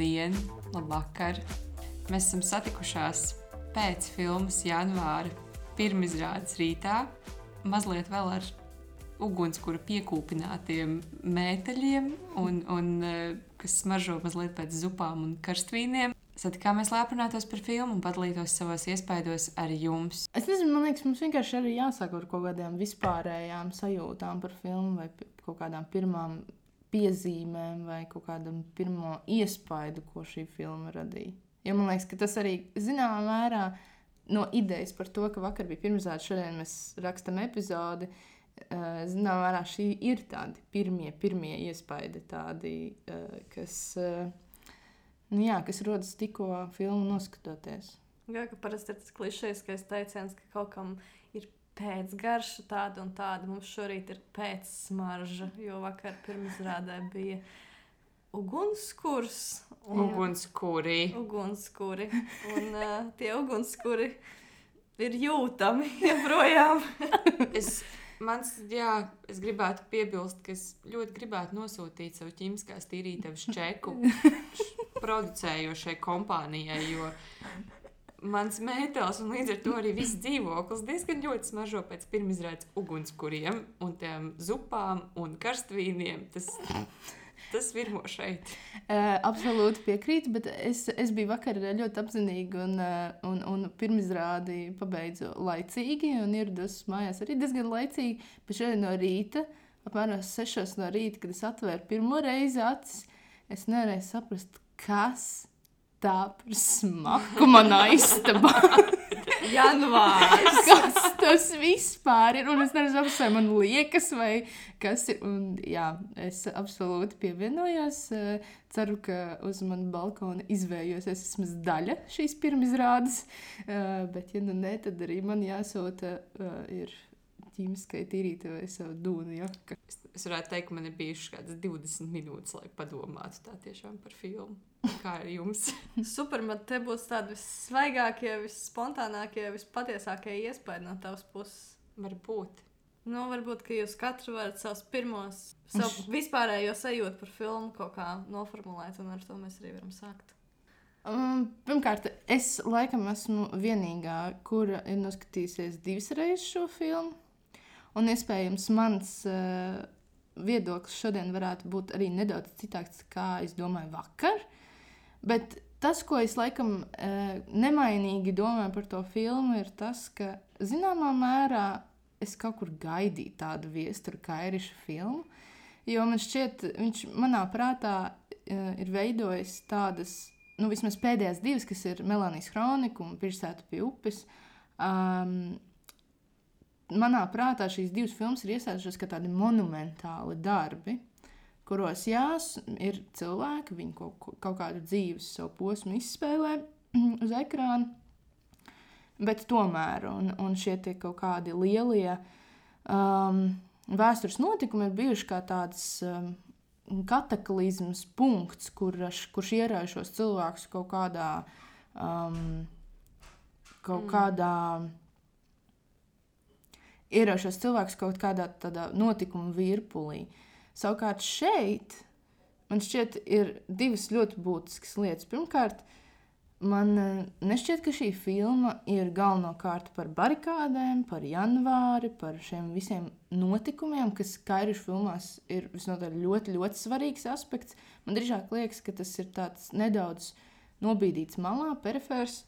Labdien, labvakar! Mēs esam satikušās pēc filmas janvāra pirmizrādes rītā, mazliet vēl ar ugunskura piekūpinātiem mēteļiem, un, un, eh, kas smaržo mazliet pēc zupām un karstvīniem. Satikāmies, lai aprunātos par filmu un padalītos savos iespaidos ar jums. Es nezinu, man liekas, mums vienkārši arī jāsāk ar kaut kādām vispārējām sajūtām par filmu vai kaut kādām pirmām piezīmēm vai kaut kādam pirmo iespaidu, ko šī filma radīja. Jo man liekas, ka tas arī zināmā mērā no idejas par to, ka vakar bija pirmizrāde, šodien mēs rakstam epizodi. eh, Zināmā mērā šī ir tādi pirmie, pirmie iespaidi, tādi, eh, kas, eh, nu jā, kas rodas tikko filmu noskatoties. Jā, ka parasti ir tas klišejiskais teiciens, ka kaut kam pēcgarša tāda un tāda. Mums šorīt ir pēcsmarža, jo vakar pirmizrādē bija ugunskurs. un- Ugunskuri! Ugunskuri. Un uh, tie ugunskuri ir jūtami joprojām. Es, mans, jā, es gribētu piebilst, ka es ļoti gribētu nosūtīt savu ķīmiskās tīrītavas čeku producējošai kompānijai, jo mans mētels un līdz ar to arī viss dzīvoklis diezgan ļoti smaržo pēc pirmizrādes ugunskuriem un tiem zupām un karstvīniem. Tas, tas virmo šeit. Uh, absolūti piekrītu, bet es, es biju vakar ļoti apzinīga un, un, un pirmizrādi pabeidzu laicīgi un ierados mājās arī diezgan laicīgi. Bet šodien no rīta, apmēram 6 no rīta, kad es atvēru pirmo reizi acis, es nevarēju saprast, kas tā par smaku manā istabā. Janvārs. kas tas vispār ir? Un es nezinu, vai man liekas, vai kas ir. Un, jā, es absolūti pievienojos. eh, Ceru, ka uz manas balkona izvējosies vismaz daļa šīs pirmizrādes. Eh, Bet, ja nu nē, tad arī man jāsūta eh, ir ķīmiskai tīrītē vai savu dūnu jaka. Es, es varētu teikt, ka man ir bijušas kādas 20 minūtes, lai padomātu tā tiešām par filmu. Kā ar jums? Super, man te būs tādi vissvaigākie, visspontānākie, vispatiesākie iespaidi no tavas puses. Varbūt. Nu, varbūt, ka jūs katru varat savus pirmos, savu vispārējo sajūtu par filmu kaut kā noformulēt, un ar to mēs arī varam sākt. Um, pirmkārt, es laikam esmu vienīgā, kura ir noskatījusies divas reizes šo filmu. Un iespējams, mans uh, viedoklis šodien varētu būt arī nedaudz citāds, kā es domāju, vakar. Bet tas, ko es laikam uh, nemainīgi domāju par to filmu, ir tas, ka zināmā mērā es kaut kur gaidīju tādu viesturu kairišu filmu. Jo man šķiet, viņš manā prātā uh, ir veidojis tādas, nu, vismaz pēdējās divas, kas ir Melānijas kronika un Pilsēta pie upes. Um, manā prātā šīs divas filmas ir iestājušās kā tādi monumentāli darbi, kuros jās ir cilvēki, viņi kaut, kaut kādu dzīves savu posmu izspēlē uz ekrāna. Bet tomēr, un, un šie tie kaut kādi lielie um, vēstures notikumi ir bijuši kā tāds um, kataklizmas punkts, kurš, kurš ierauj šos cilvēkus kaut kādā, um, kaut mm. kādā ierauj šos cilvēkus kaut kādā tādā notikuma virpulī. Savukārt šeit man šķiet, ir divas ļoti būtiskas lietas. Pirmkārt, man eh, nešķiet, ka šī filma ir galvenokārt par barikādēm, par janvāri, par šiem visiem notikumiem, kas Kairišu filmās ir visnotaļ ļoti, ļoti svarīgs aspekts. Man drīzāk liekas, ka tas ir tāds nedaudz nobīdīts malā, perifērs.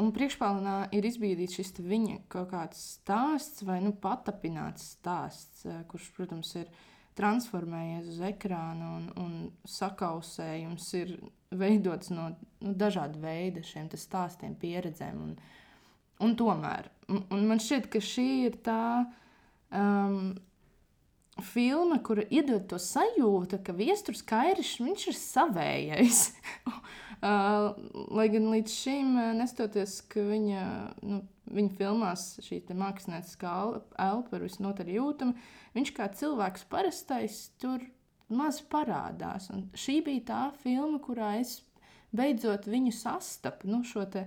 Un priekšplānā ir izbīdīts šis viņa kaut kāds stāsts vai nu, patapināts stāsts, eh, kurš, protams, ir transformējies uz ekrāna un, un sakausējums ir veidots no nu, dažāda veida šiem stāstiem, pieredzēm. Un, un tomēr un man šķiet, ka šī ir tā um, filma, kura iedod to sajūtu, ka viestures kairišs viņš ir savējais. Uh, lai gan līdz šim, uh, nestoties, ka viņa, nu, viņa filmās šī mākslinieckā el- elpa ir visnotaļ jūtama, viņš kā cilvēks parastais tur maz parādās. Un šī bija tā filma, kurā es beidzot viņu sastapu, nu, šo te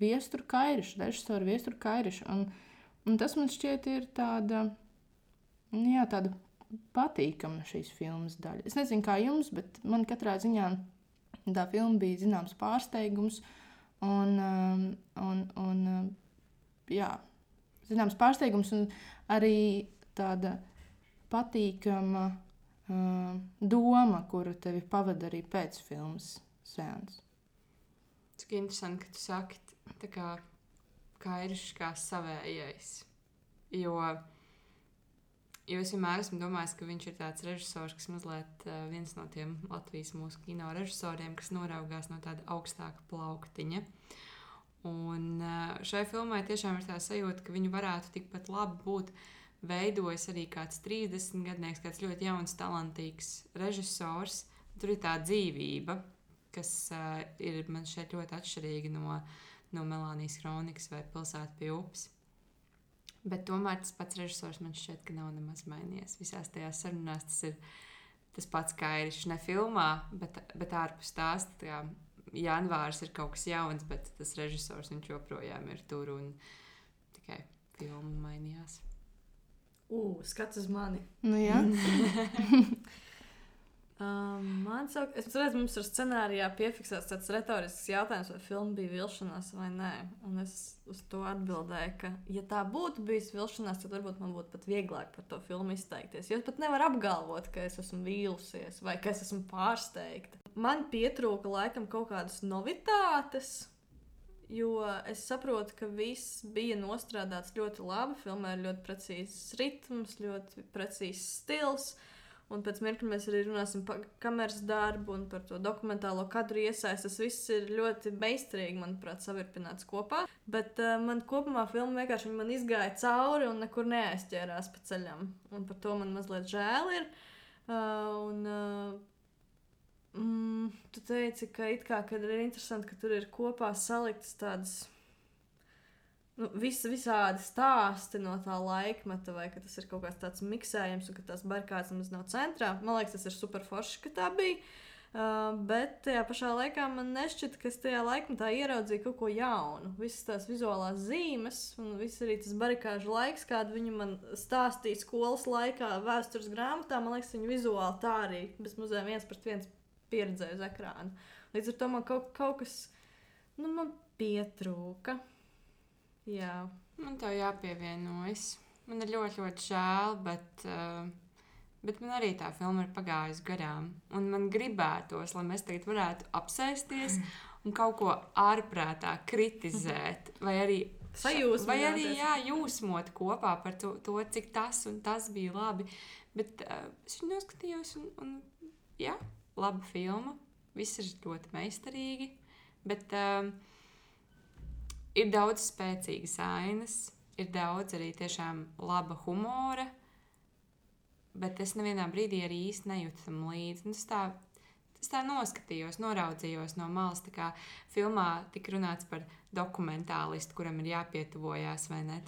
viesturu kairišu, režisoru viesturu kairišu. Un, un tas man šķiet ir tāda, jā, tāda patīkama šīs filmas daļa. Es nezinu, kā jums, bet man katrā ziņā Tā filma bija zināms pārsteigums. Un, um, un, un, um, jā, zināms pārsteigums un arī tāda patīkama uh, doma, kura tevi pavada arī pēc filmas sēnes. Cik interesanti, ka tu saki, tā kā kairišs kā savējais. Jo, jo es vienmēr esmu domājis, ka viņš ir tāds režisors, kas mazliet uh, viens no tiem Latvijas mūsu kino režisoriem, kas noraugās no tāda augstāka plauktiņa. Un uh, šai filmai tiešām ir tā sajūta, ka viņu varētu tikpat labi būt veidojis arī kāds 30 gadnieks, kāds ļoti jauns, talantīgs režisors. Tur ir tā dzīvība, kas uh, ir man šeit ļoti atšķirīga no, no Melānijas kronikas vai pilsētas pie upes. Bet tomēr tas pats režisors man šķiet, ka nav nemaz mainījies. Visās tajās sarunās tas ir tas pats kā ir ne filmā, bet, bet ārpus tās. Tā janvārs ir kaut kas jauns, bet tas režisors joprojām ir tur un tikai filma mainījās. Ugh, skats uz mani. Nu, jā. Um, man sauk, es redzu, mums ir scenārijā piefiksēts tāds retorisks jautājums, vai filma bija vilšanās vai nē. Un es uz to atbildēju, ka, ja tā būtu bijusi vilšanās, tad varbūt man būtu pat vieglāk par to filmu izteikties. Jo es pat nevaru apgalvot, ka es esmu vīlusies vai ka es esmu pārsteigta. Man pietrūka laikam kaut kādas novitātes. Jo es saprotu, ka viss bija nostrādāts ļoti labi. Filmā ir ļoti precīzs ritms, ļoti precīzs stils. Uh, Un pēc mirkļa mēs arī runāsim par kameras darbu un par to dokumentālo kadru iesaistu. Tas viss ir ļoti meistarīgi, manuprāt, savirpināts kopā. Bet uh, man kopumā filma vienkārši man izgāja cauri un nekur neaizķērās pa ceļam. Un par to man mazliet žēl ir. Uh, un, uh, mm, tu teici, ka, kā, ka ir interesanti, ka tur ir kopā saliktas tādas nu, vis, visādi stāsti no tā laikmeta, vai tas ir kaut kāds tāds miksējums, un ka tās barikādas nemaz nav centrā. Man liekas, tas ir super forši, ka tā bija. Uh, bet tajā pašā laikā man nešķita, ka es tajā laikmetā ieraudzīju kaut ko jaunu. Visas tās vizuālās zīmes, un viss arī tas barikāžu laiks, kādu viņi man stāstīja skolas laikā, vēstures grāmatā, man liekas, viņi vizuāli tā arī bez muzejiem viens pret viens pieredzēja uz ekrāna. Līdz ar to man kaut, kaut kas nu, man pietrūka. Jā. Man tā jāpievienojas. Man ir ļoti, ļoti žēl, bet, uh, bet man arī tā filma ir pagājusi garām. Un man gribētos, lai mēs tagad varētu apsēsties un kaut ko ārprātā kritizēt, vai arī sajūsmot. Vai arī jā, jūsmot kopā par to, to, cik tas un tas bija labi. Bet uh, es viņu noskatījos, un, un jā, laba filma. Viss ir ļoti meistarīgi. Bet, uh, ir daudz spēcīgas ainas, ir daudz arī tiešām laba humora, bet es nevienā brīdī arī īsti nejūtu tam līdzi. Nu, tā, es tā noskatījos, noraudzījos no malas. Tā kā filmā tika runāts par dokumentālistu, kuram ir jāpietuvojas vai ne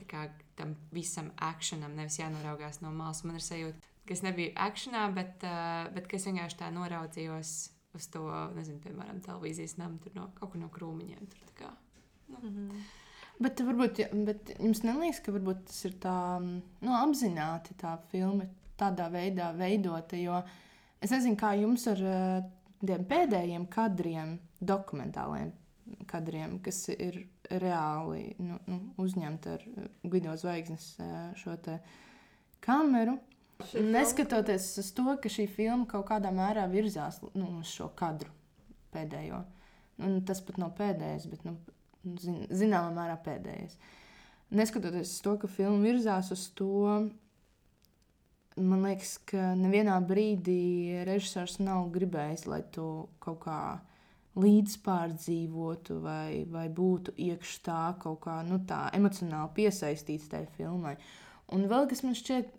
tam visam akcionam, nevis jānoraugās no malas. Man ir sajūta, ka es nebiju akcionā, bet, uh, bet es vienkārši tā noraudzījos uz to, nezinu, piemēram, televīzijas namu no kaut kur no krūmiņiem. Tur, Mm -hmm. Bet, varbūt, bet jums neliekas, ka tas ir tā nu, apzināti tā filma tādā veidā veidota. Jo es nezinu, kā jums ar uh, tiem pēdējiem kadriem, dokumentāliem kadriem, kas ir reāli nu, nu, uzņemti ar uh, Guido zvaigznes uh, šo kameru. Neskatoties uz to, ka šī filma kaut kādā mērā virzās nu, uz šo kadru pēdējo. Un tas pat nav pēdējais, bet nu, zin, zināmā mērā pēdējais. Neskatoties uz to, ka filma virzās uz to, man liekas, ka nevienā brīdī režisors nav gribējis, lai tu kaut kā līdzpārdzīvotu vai, vai būtu iekšā tā kaut kā nu, tā emocionāli piesaistīts tajā filmai. Un vēl kas man šķiet,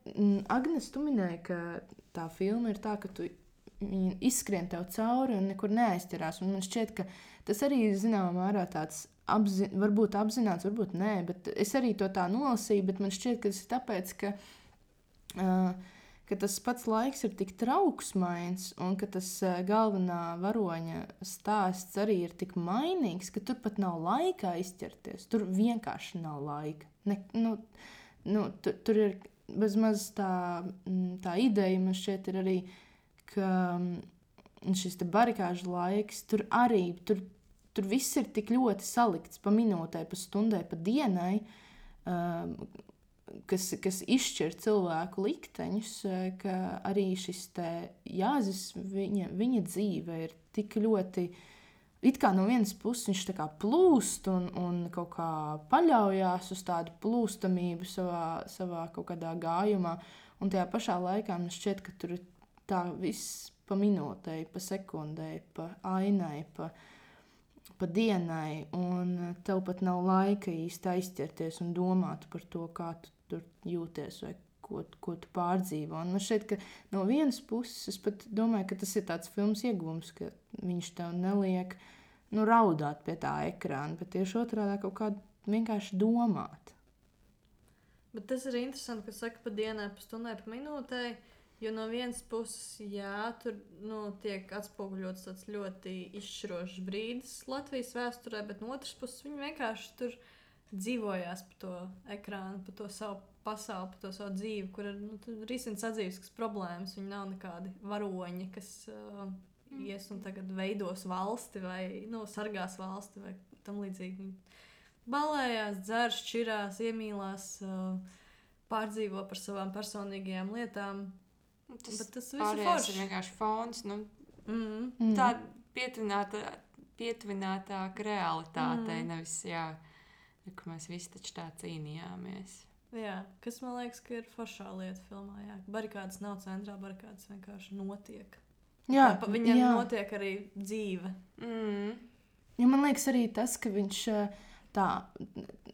Agnēs, tu minēji, ka tā filma ir tā, ka tu izskrien tev cauri un nekur neaizķerās. Un man šķiet, ka tas arī ir zināmā mērā tāds apzi, varbūt apzināts, varbūt nē, bet es arī to tā nolasīju. Man šķiet, ka tas ir tāpēc, ka, uh, ka tas pats laiks ir tik trauksmains un ka tas uh, galvenā varoņa stāsts arī ir tik mainīgs, ka tur pat nav laika izķerties. Tur vienkārši nav laika. Ne, nu, nu, tur, tur ir bezmaz tā, tā ideja, man šķiet, ir arī, ka un šis barikāžu laiks, tur arī tur, tur viss ir tik ļoti salikts pa minūtei, pa stundai, pa dienai. Um, kas, kas izšķir cilvēku likteņus, eh, ka arī šis jāzis, viņa, viņa dzīve ir tik ļoti. It kā no vienas puses viņš tā kā plūst un, un kaut kā paļaujas uz tādu plūstamību savā, savā kaut kādā gājumā, un tajā pašā laikā man šķiet, ka tur ir tā viss pa minūtei, pa sekundei, pa ainai, pa, pa dienai, un tev pat nav laika īsti aizķerties un domāt par to, kā tu tur jūties vai ko, ko tu pārdzīvo. Un man šķiet, ka no vienas puses es pat domāju, ka tas ir tāds filmas iegūms, ka viņš tev neliek nu, raudāt pie tā ekrāna, bet tieši otrādi kaut kādā vienkārši domāt. Bet tas ir interesanti, ka saka pa dienai, pa stundai, pa minūtei. Jo no vienas puses, jā, tur nu, tiek atspoguļots tāds ļoti izšķirošs brīdis Latvijas vēsturē, bet no otras puses viņi vienkārši tur dzīvojās pa to ekrānu, pa to savu pasauli, pa to savu dzīvi, kur ir nu, risina sadzīves problēmas. Viņi nav nekādi varoņi, kas uh, ies un tagad veidos valsti vai nu, sargās valsti vai tam līdzīgi. Viņi balējās, dzēr, šķirās, iemīlās, uh, pārdzīvo par savām personīgajām lietām. Tas, Bet tas viss ir vienkārši fons. Nu, mm. Mm. Tā pietuvināta, pietuvinātāka realitātei, mm. nevis jā ka mēs visi taču tā cīnījāmies. Jā, kas man liekas, ka ir foršā lieta filmā. Jā. Barikādas nav centrā, barikādas vienkārši notiek. Jā, jā viņam jā. notiek arī dzīve. Mm. Ja man liekas, arī tas, ka viņš tā,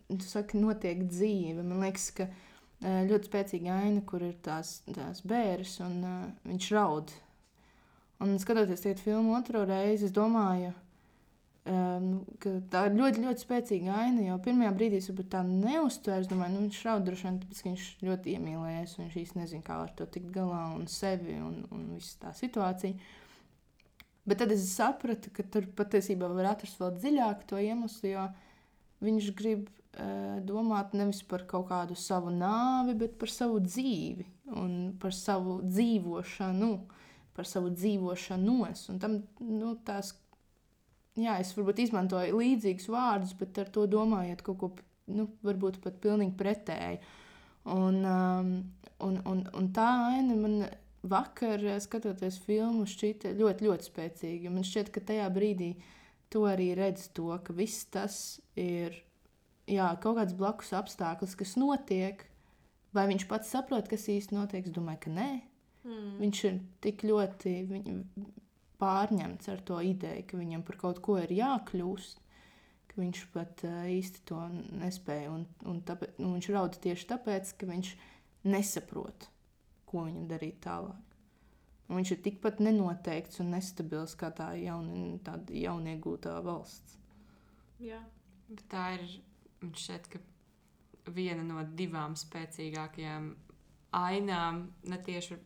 tu saki, notiek dzīve. Man liekas, ka ļoti spēcīga aina, kur ir tās, tās bērns, un uh, viņš raud. Un skatoties to filmu otro reizi, es domāju, ka Um, tā ir ļoti, ļoti spēcīga aina. Jau pirmajā brīdī es tā neuztvēru. Es domāju, nu, viņš šauda droši vien tāpēc, ka viņš ļoti iemīlējies. Viņš īsti nezina, kā ar to tikt galā un sevi un, un visu tā situāciju. Bet tad es sapratu, ka tur patiesībā var atrast vēl dziļāk to iemeslu, jo viņš grib domāt nevis par kaut kādu savu nāvi, bet par savu dzīvi un par savu dzīvošanu, par savu dzīvošanos. Un tam nu, tās jā, es varbūt izmantoju līdzīgus vārdus, bet ar to domājot kaut ko, nu, varbūt pat pilnīgi pretēji. Un, um, un, un, un tā aina man vakar, skatoties filmu, šķita ļoti, ļoti spēcīga. Man šķiet, ka tajā brīdī tu arī redz to, ka viss tas ir jā, kaut kāds blakus apstākļus, kas notiek. Vai viņš pats saprot, kas īstenībā notiek? Es domāju, ka nē. Mm. Viņš ir tik ļoti. Pārņemts ar to ideju, ka viņam par kaut ko ir jākļūst, ka viņš pat uh, īsti to nespēja. Un, un tāpēc, nu, viņš raud tieši tāpēc, ka viņš nesaprot, ko viņam darīt tālāk. Un viņš ir tikpat nenoteikts un nestabils kā tā jauni, jauniegūtā valsts. Jā. Tā ir šķiet, viena no divām spēcīgākajām ainām, ne tieši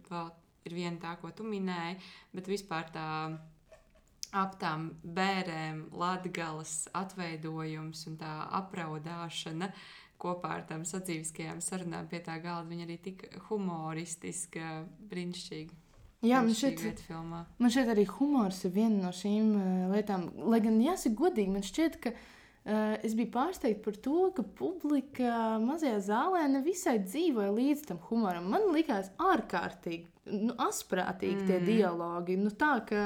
ir viena tā, ko tu minēji, bet vispār tā ap tām bērēm, latgabalas atveidojums un tā apraudāšana kopā ar tām sadzīviskajām sarunām pie tā galda. Viņa arī tik humoristiska, brīnišķīga. Jā, man šķiet, man šķiet, arī humors ir viena no šīm uh, lietām. Lai gan, jāsaka, godīgi, man šķiet, ka uh, es biju pārsteigta par to, ka publika mazajā zālē nevisai dzīvoja līdz tam humoram. Man likās ārkārtīgi nu, asprātīgi mm. tie dialogi. Nu, tā, ka,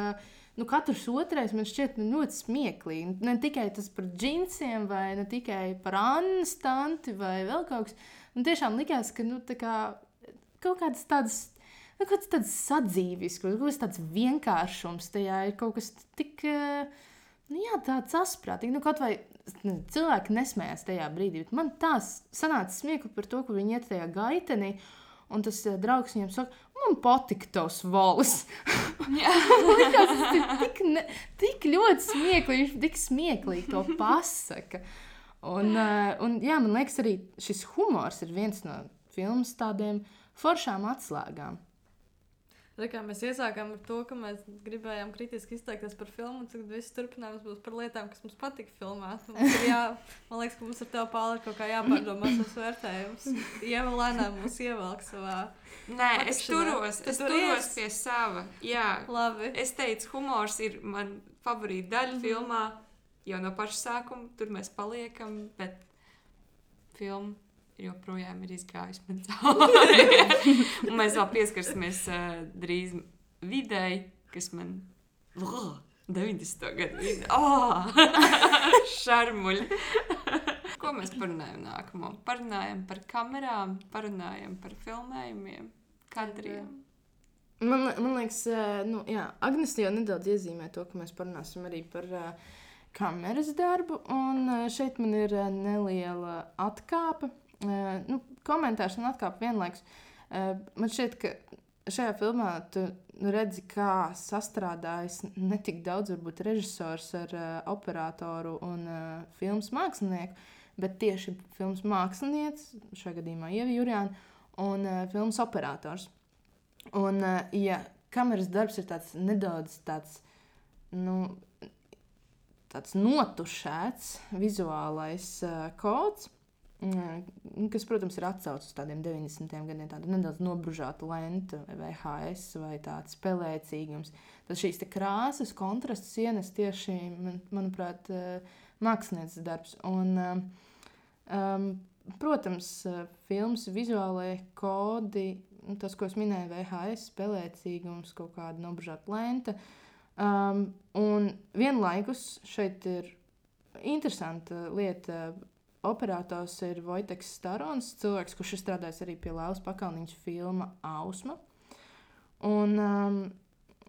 nu, katrs otrais man šķiet nu, ļoti smieklīgi. Ne tikai tas par džinsiem, vai ne tikai par Annu stanti, vai vēl kaut kas. Man tiešām likās, ka nu, kā, kaut kādas tādas. Nu, kaut kas tāds sadzīvisks, kaut kas tāds vienkāršums tajā ir kaut kas tik, nu, jā, tāds asprātīgs. Nu, kaut vai cilvēki nesmējās tajā brīdī, man tās sanāca smiekli par to, ka viņi iet tajā gaitenī, un tas draugs viņiem saka, man patika tavs valis. Likās, tas ir tik, ne, tik ļoti smieklīgi, viņš tik smieklīgi to pasaka. Un, uh, un, jā, man liekas, arī šis humors ir viens no filmas tādiem foršām atslēgām. Mēs iesākām ar to, ka mēs gribējām kritiski izteikties par filmu, un tagad viss turpinājums būs par lietām, kas mums patika filmā. Mums jā, man liekas, ka mums ar tevi pāri kaut kā jāpārdomā savs vērtējums. Ieva lēnām mūs ievelk savā. Nē, es patikšanā. turos, Tu es turos pie sava. Jā, Labi. es teicu, humors ir man favorīta daļa mm -hmm. filmā. Jau no paša sākuma tur mēs paliekam, bet filma joprojām ir izgājusi man cauri. Mēs vēl pieskarsimies uh, drīz videi, kas man. Oh, 90. gadu vidi. Oh! Šarmuļi! Ko mēs parunājam nākamo? Parunājam par kamerām, parunājam par filmējumiem, kadriem. Man, man liekas, nu, Agnēs jau nedaudz iezīmē to, ka mēs parunāsim arī par uh, kameras darbu. Un šeit man ir neliela atkāpe. Nu, komentēšana atkāpe vienlaikus. Uh, man šķiet, ka šajā filmā tu redzi, kā sastrādājas ne tik daudz varbūt, režisors ar uh, operatoru un uh, filmas mākslinieku, bet tieši filmas mākslinieks, šajā gadījumā Ieva Jurjāna, un uh, filmas operators. Un, uh, ja kameras darbs ir tāds nedaudz tāds, nu, tāds notušēts vizuālais uh, kods, kas, protams, ir atsaucis uz tādiem 90. gadiem, tāda nedaudz nobružāta lenta, VHS, vai tāds spēlēcīgums. Tad šīs krāsas, kontrasts ienes tieši, man, manuprāt, uh, mākslinieces darbs. Un, um, protams, uh, filmas vizuālajie kodi, tas, ko es minēju, VHS, spēlēcīgums, kaut kāda nobružāta lenta. Um, un vienlaikus šeit ir interesanta lieta. Operators ir Vojteks Starons, cilvēks, kurš ir strādājis arī pie Lēlas pakalniņas filma Ausma. Un um,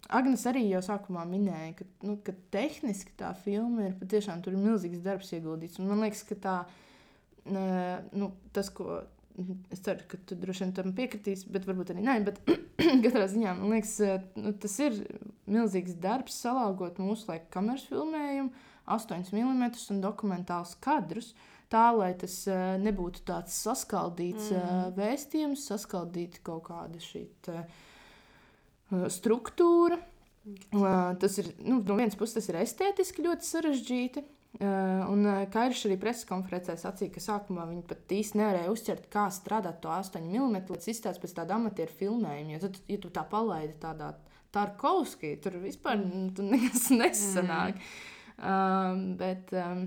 Agnēs arī jau sākumā minēja, ka, nu, ka tehniski tā filma ir patiešām tur ir milzīgs darbs ieguldīts. Un man liekas, ka tā, uh, nu, tas, ko es ceru, ka tu droši vien tam piekritīsi, bet varbūt arī nē, bet katrā ziņā man liekas, uh, nu, tas ir milzīgs darbs salāgot mūsu laika kameras filmējumu, 8 mm un dokumentālus kadrus. Tā lai tas uh, nebūtu tāds saskaldīts mm. uh, vēstījums, saskaldīta kaut kāda šī uh, struktūra. Uh, tas ir nu, no vienas puses, tas ir estētiski ļoti sarežģīti. Un Kairis arī preses konferencē sacīja, ka sākumā viņi pat īsti nevarēja uztvert, kā strādāt to 8 mm, līdz izstāsta pēc tāda amatieru filmējuma. Jo tad, ja tu tā palaidi tādā Tarkovskī, tur vispār mm. tu nekas nesanāk. Mm. Um, bet um,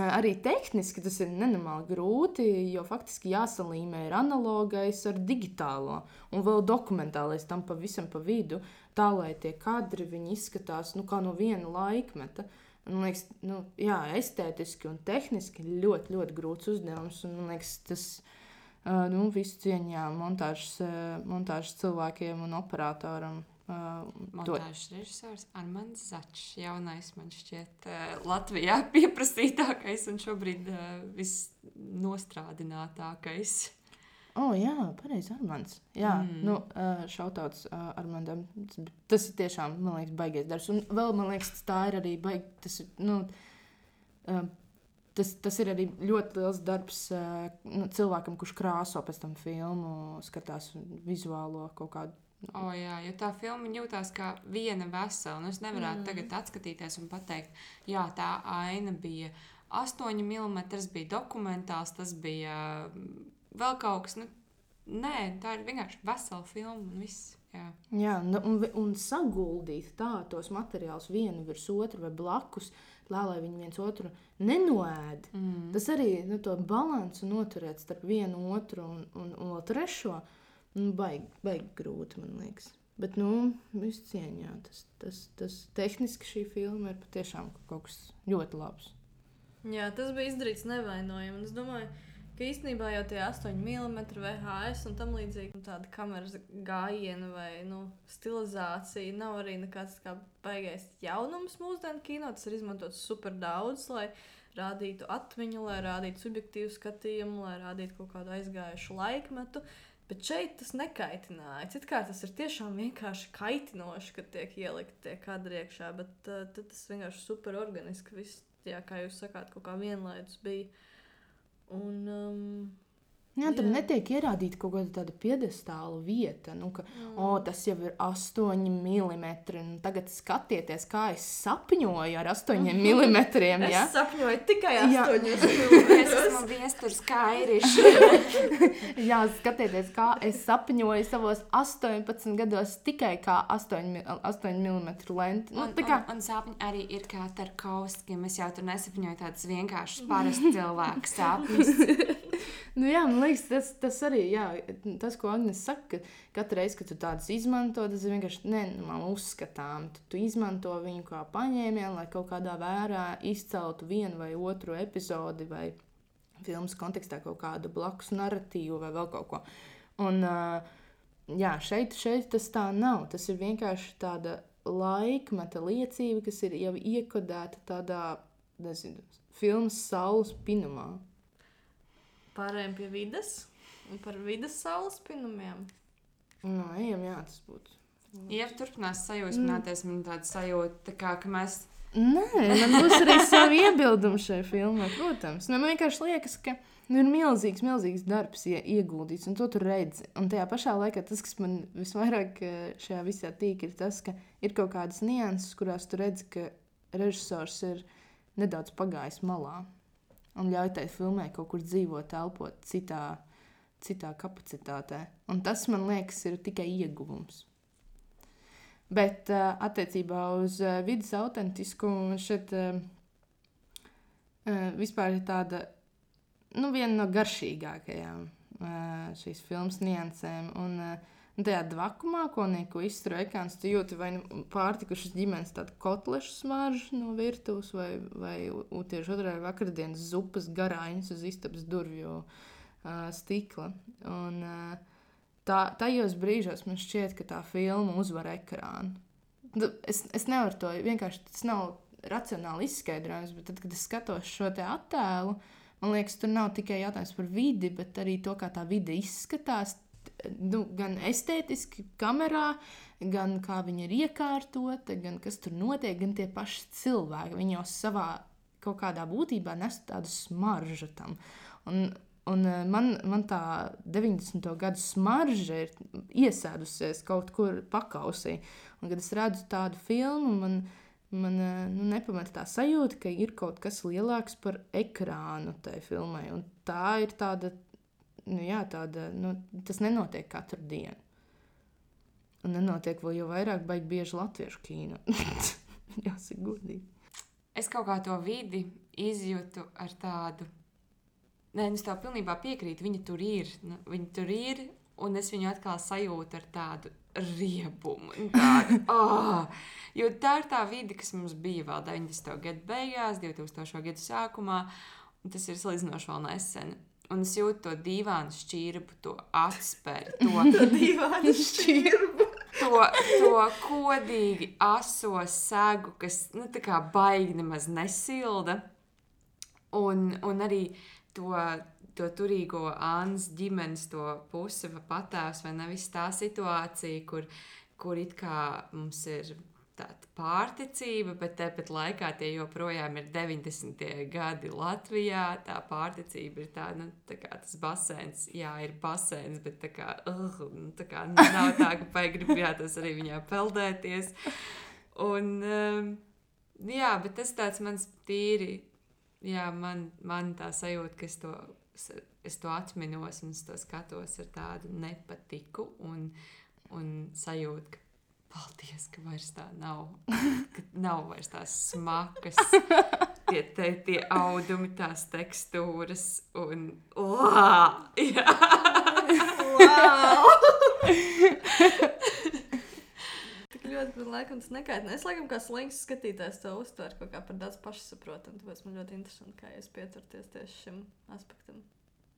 arī tehniski tas ir nenormāli grūti, jo faktiski jāsalīmē ir analogais ar digitālo un vēl dokumentālais tam pavisam pa vidu, tā lai tie kadri izskatās nu, kā no viena laikmeta. Man liekas, nu, jā, estētiski un tehniski ļoti, ļoti grūts uzdevums. Un, man liekas, tas nu, visu cieņā montāžas, montāžas cilvēkiem un operatoram. Uh, Montāžas režisors Armāns Začs, jaunais man šķiet uh, Latvijā pieprasītākais un šobrīd uh, visnostrādinātākais. Oh, jā, pareizi, Armāns. Jā, mm. Nu, šautauts Armāndam. Tas, ir tiešām, man liekas, baigais darbs. Un vēl, man liekas, tā ir arī baig, tas, nu, tas, tas ir arī ļoti liels darbs nu, cilvēkam, kurš krāso pēc tam filmu, skatās vizuālo kaut kādu. O, jā, jo tā filma jūtās kā viena vesela. un Es nevaru Mm. tagad atskatīties un pateikt, jā, tā aina bija 8 mm, tas bija dokumentāls, tas bija mm, vēl kaut kas. Nu, nē, tā ir vienkārši vesela filma un viss. Jā. Jā, nu, un, un saguldīt tā tos materiālus vienu virs otru vai blakus, tā, lai viņi viens otru nenoēd. Mm. Tas arī nu, to balansu noturēt starp vienu otru un, un, un vēl trešo. Nu, baigi, baigi grūti, man liekas. Bet, nu, viss cieņā. Tas, tas, tas tehniski šī filma ir patiešām kaut kas ļoti labs. Jā, tas bija izdarīts nevainojami. Es domāju, ka īstenībā jau tie 8 mm VHS un tam līdzīgi nu, tāda kameras gājiena vai nu, stilizācija nav arī nekāds kā baigais jaunums mūsdienu kino. Tas ir izmantots super daudz, lai rādītu atmiņu, lai rādītu subjektīvu skatījumu, lai rādītu kaut kādu aizgājušu laikmetu. Bet šeit tas nekaitināja. It kā tas ir tiešām vienkārši kaitinoši, kad tiek ielikt tie kadri iekšā, bet uh, tas vienkārši super organiski viss, jā, kā jūs sakāt, kaut kā vienlaidus bija. Un, um, Jā, tam Jā. netiek ierādīta kaut kāda tāda piedestāla vieta, nu, ka oh, tas jau ir 8 mm. Tagad skatieties, kā es sapņoju ar 8 mm. Ja? Es sapņoju tikai Jā. astoņus Es esmu viesturs kairišs. Jā, skatieties, kā es sapņoju savos 18 gados tikai kā 8, mi- 8 mm lenti. Nu, Un, tā kā un, un sapņi arī ir kā Tarkovskim. Es jau tur nesapņoju tādus vienkāršus parastu cilvēku sapņus. Nu, jā, man liekas, tas, tas arī jā, tas, ko Agnēs saka, ka katru reizi, kad tu tādus izmanto, tas ir vienkārši nenormāli uzskatām. Tu, tu izmanto viņu kā paņēmienu, lai kaut kādā vērā izceltu vienu vai otru epizodi vai filmas kontekstā kaut kādu blakus narratīvu vai vēl kaut ko. Un, jā, šeit, šeit tas tā nav. Tas ir vienkārši tāda laikmeta liecība, kas ir jau iekodēta tādā, nezinu, filmas saules pinumā. Pārējiem pie vidas un par vidas saules pinumiem. Nu, ejam, jā, tas būtu. Ja turpinās sajūsmināties, man tāda sajūta, tā kā, ka mēs Nē, man būs arī savi iebildumi šai filmai, protams. Nu, man vienkārši liekas, ka nu, ir milzīgs, milzīgs darbs ie, ieguldīts, un to tur redzi. Un tajā pašā laikā tas, kas man visvairāk eh, šajā visā tīk, ir tas, ka ir kaut kādas nianses, kurās tu redzi, ka režisors ir nedaudz pagājis malā un ļauj tai filmai kaut kur dzīvot, elpot citā, citā kapacitātē. Un tas, man liekas, ir tikai ieguvums. Bet uh, attiecībā uz uh, vidas autentiskumu šeit uh, vispār ir tāda nu, viena no garšīgākajām šīs filmas niansēm. Un, uh, un tajā dvakumā, ko neko iztur ekrāns, tu jūti vai nu pārtikušas ģimenes tādu kotlešu smaržu no virtuves, vai, vai tieši otrādi vakardienas zupas garāņas uz istabas durvju uh, stikla. Un, uh, tā, tajos brīžos man šķiet, ka tā filma uzvar ekrānu. Nu, Es, es nevaru to vienkārši, tas nav racionāli izskaidrojams, bet tad, kad es skatos šo te attēlu, man liekas, tur nav tikai jautājums par vidi, bet arī to, kā tā vide izskatās. Nu, gan estētiski, kamerā, gan kā viņa ir iekārtota, gan kas tur notiek, gan tie paši cilvēki. Viņi jau savā kaut kādā būtībā nes tādu smaržu tam. Un, un eh, man, man tā 90. gadu smarža ir iesēdusies kaut kur pakausī. Un, kad es redzu tādu filmu, man, man eh, nu, nepamet tā sajūta, ka ir kaut kas lielāks par ekrānu tajā filmai. Un tā ir tāda, nu, jā, tāda nu, tas nenotiek katru dienu. Un nenotiek vēl jau vairāk, baigi bieži latviešu kīnu. Jāsaka, godīgi. Es kaut kā to vidi izjūtu ar tādu. Nē, nu, es tev pilnībā piekrītu. Viņa tur ir. Nu, viņa tur ir, un es viņu atkal sajūtu ar tādu riebumu. un Tādu, oh! Jo tā ir tā vide, kas mums bija vēl 90. gada beigās, 2000. gada sākumā, tas ir salīdzinoši vēl nesen. Un es jūtu to dīvainu šķirbu, to atspēri, to Dīvaini šķirbu. to, to kodīgi aso segu, kas nu, tā kā baigi nemaz nesilda. Un, un arī to, to turīgo Annas ģimenes to pusi vai patēvs, vai nevis tā situācija, kur, kur it kā mums ir tāda pārticība, bet tāpat laikā tie joprojām ir 90. gadi Latvijā. Tā pārticība ir tā, nu, tā kā tas basēns, jā, ir basēns, bet tā kā, uh, nu, tā kā nav tā, ka paigribjātos arī viņā peldēties. Un, um, jā, bet tas tāds mans tīri, jā, man, man tā sajūta, ka es to, es to atminos un es to skatos ar tādu nepatiku un, un sajūtu, ka paldies, ka vairs tā nav, ka nav vairs tās smakas, tie, tie, tie audumi, tās tekstūras un, uā, jā. Tik ļoti, bet laikam tas nekaitina. Es laikam kā slings skatītājs to uztveru kaut kā par daudz pašsaprotamu. Tāpēc man ļoti interesanti, kā jūs pieturties tieši šim aspektam.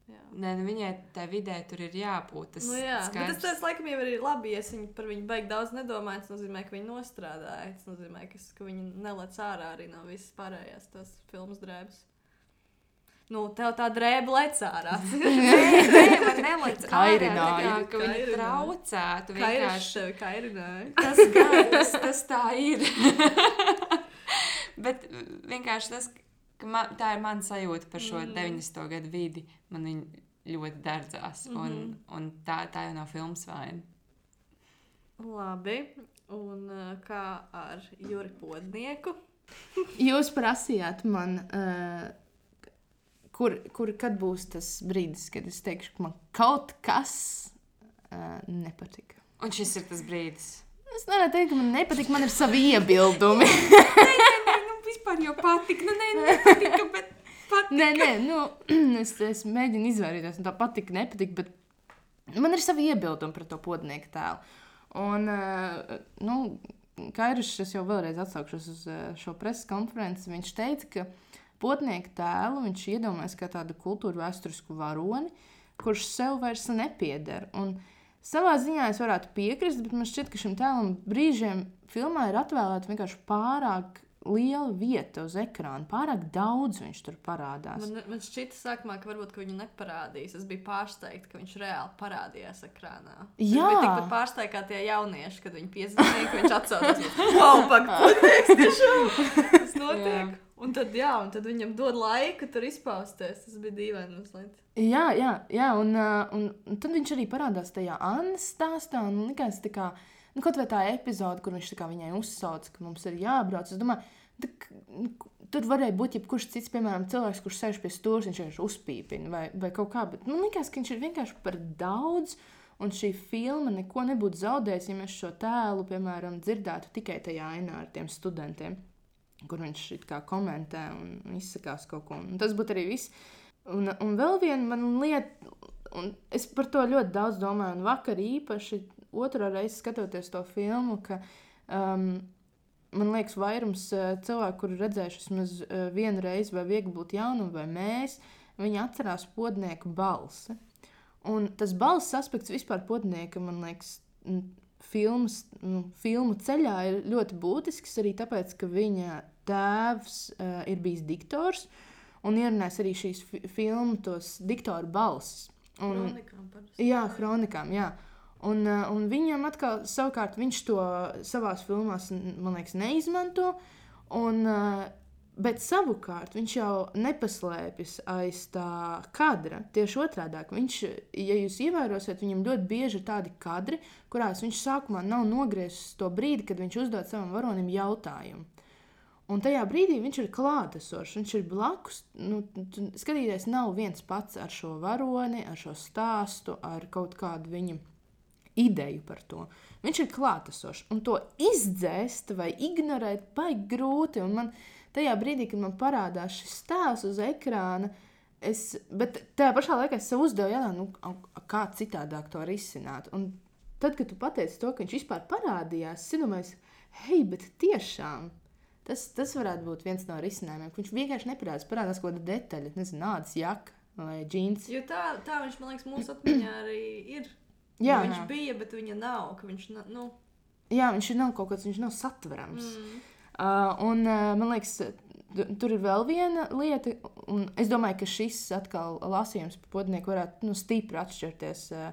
Jā. Nē, nu viņai tā vidē tur ir jābūt. Tas Nu, jā, tas, tas laikam jau ir labi, ja viņi par viņu beig daudz nedomā. Tas nozīmē, ka viņi nostrādāja. Tas nozīmē, ka, ka viņi nelec ārā arī no visas pārējās tās filmas drēbes. Nu, tev tā drēba lec ārā. Nē, man nelīdz Kairināja. ka viņi Kairināja. traucētu. Kā vienkārši. tevi kairināja? Tas, gan, tas, tas tā ir. Bet vienkārši tas, ka man, tā ir mana sajūta par šo Mm. mm. 90. gadu vidi. Man viņa ļoti dārdzās. Mm -hmm. un, un tā, tā jau nav filmas vaina. Labi. Un uh, kā ar Juri Podnieku? Jūs prasījāt man, uh, kur, kur kad būs tas brīdis, kad es teikšu, ka man kaut kas uh, nepatika. Un šis ir tas brīdis. Es nevaru teikt, ka man nepatīk, man ir savi iebildumi. vispār jau patika. Nu, nē, nepatika, bet patika. nē, nē, nu, es, es mēģinu izvairīties no tā, patīk, nepatīk, bet man ir savi iebildumi par to podnieku tēlu. Un, uh, nu, Kairis, es jau vēlreiz atsaukšos uz uh, šo preses konferenci. Viņš teica, ka podnieku tēlu viņš iedomājas kā tādu kultūru vēsturisku varoni, kurš sev vairs nepieder. Un, Savā ziņā es varētu piekrist, bet man šķiet, ka šim tēlam brīžiem filmā ir atvēlēta vienkārši pārāk liela vieta uz ekrāna. Pārāk daudz viņš tur parādās. Man, man šķita, sākumā, ka varbūt ka viņu neparādīs. Es biju pārsteigta, ka viņš reāli parādījās ekrānā. Jā. biju tikpat pārsteigta kā tie jaunieši, kad viņi piezvanīja, ka viņš atsaucās. Wow, pak, podnieks, tiešām! Tas notiek. Jā. Un tad, jā, un tad viņam dod laiku tur izpausties. Tas bija dīvaini mazliet. Jā, jā, jā un, uh, un, un tad viņš arī parādās tajā Annas stāstā. Un likās, tā kā, nu, kaut vai tā epizode, kur viņš viņai uzsauc, ka mums ir jābrauc. Es domāju, tā, k- nu, tur varēja būt jebkurš cits, piemēram, cilvēks, kurš sēž pie stūra, viņš vienkārši uzpīpina vai, vai kaut kā. Bet man liekas, ka viņš ir vienkārši par daudz. Un šī filma neko nebūtu zaudējusi, ja mēs šo tēlu, piemēram, dzirdētu tikai tajā ainā ar tiem studentiem, kur viņš komentē un izsakās kaut ko. Un tas būtu arī viss. Un, un vēl viena lieta, un es par to ļoti daudz domāju, un vakar īpaši otrā reize skatoties to filmu, ka um, man liekas, vairums uh, cilvēku, kuri redzējuši vismaz uh, vienu reizi, vai viegli būt jaunam, vai mēs, viņi atcerās podnieku balsi. Un tas balss aspekts vispār podnieka, man liekas, filmas, nu, filmu ceļā ir ļoti būtisks arī tāpēc, ka viņa tēvs uh, ir bijis diktors un ierunājis arī šīs fi filmu tos diktoru balsis. Un, Kronikām. Jā, kronikām, jā. Un, uh, un viņam atkal, savukārt, viņš to savā filmās, n- man liekas, neizmanto. Un, uh, bet savukārt viņš jau nepaslēpjas aiz tā kadra. Tieši otrādi, viņš, ja jūs ievērosiet, viņam ļoti bieži ir tādi kadri, kurās viņš sākumā nav nogriezis to brīdi, kad viņš uzdod savam varonim jautājumu. Un tajā brīdī viņš ir klātesošs, viņš ir blakus. Nu, skatīties, nav viens pats ar šo varoni, ar šo stāstu, ar kaut kādu viņa ideju par to. Viņš ir klātesošs, un to izdzēst vai ignorēt baigi grūti. Un man tajā brīdī, kad man parādās šis tēls uz ekrāna, es, bet tajā pašā laikā es sev uzdevu jautājumu, nu, kā citādāk to risināt. Un tad, kad tu pateici to, ka viņš vispār parādījās, es domāju, hei, bet tiešām. Tas, tas varētu būt viens no risinājumiem. Viņš vienkārši neparādās. Parādās kaut kāda detaļa, nezinu, nādas jaka vai džins. Jo tā, tā viņš, man liekas, mūsu atmiņā arī ir. Jā, Nu, viņš jā. bija, bet viņa nav. Viņš, na- nu, Jā, viņš nav kaut kāds, viņš nav satverams. Mm. Uh, un uh, man liekas, tu- tur ir vēl viena lieta, un es domāju, ka šis atkal lasījums par podnieku varētu nu, stipri atšķirties. Uh,